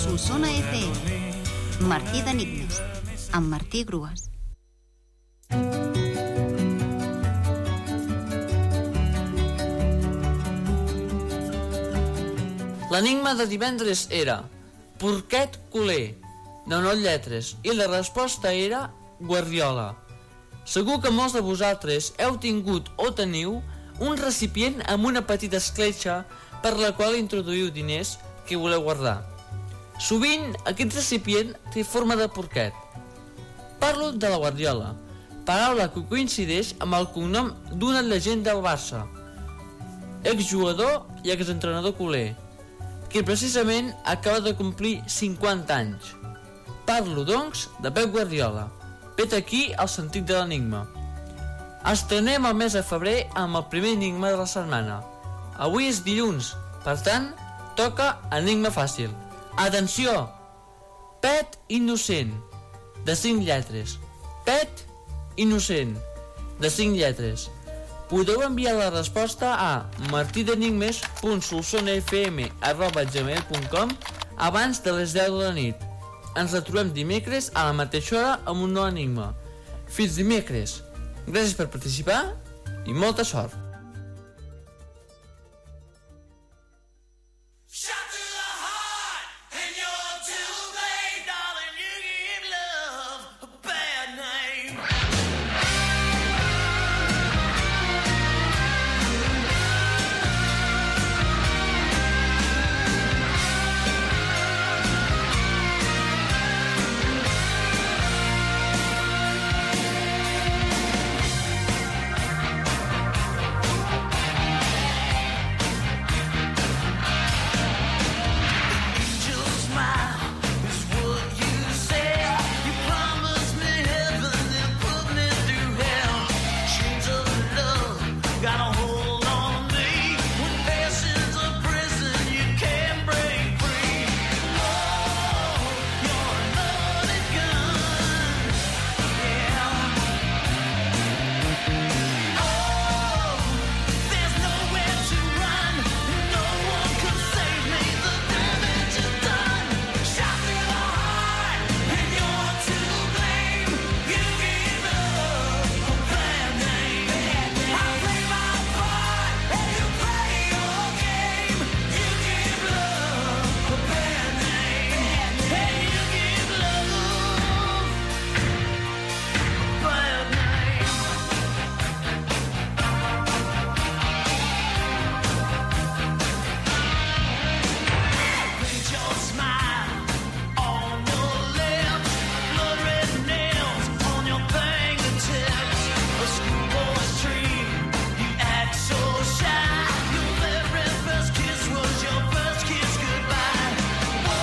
Solsona FM. Martí d'Enigmes, amb Martí Grues. L'enigma de divendres era Porquet culer, de nou lletres, i la resposta era Guardiola. Segur que molts de vosaltres heu tingut o teniu un recipient amb una petita escletxa per la qual introduïu diners que voleu guardar. Sovint aquest recipient té forma de porquet. Parlo de la Guardiola, paraula que coincideix amb el cognom d'una llegenda del Barça, exjugador i exentrenador culer, que precisament acaba de complir 50 anys. Parlo, doncs, de Pep Guardiola. Vet aquí el sentit de l'enigma. Estrenem el mes de febrer amb el primer enigma de la setmana. Avui és dilluns, per tant, toca enigma fàcil. Atenció! Pet innocent, de 5 lletres. Pet innocent, de 5 lletres. Podeu enviar la resposta a martidenigmes.solsonafm.gmail.com abans de les 10 de la nit. Ens retrobem dimecres a la mateixa hora amb un nou enigma. Fins dimecres. Gràcies per participar i molta sort.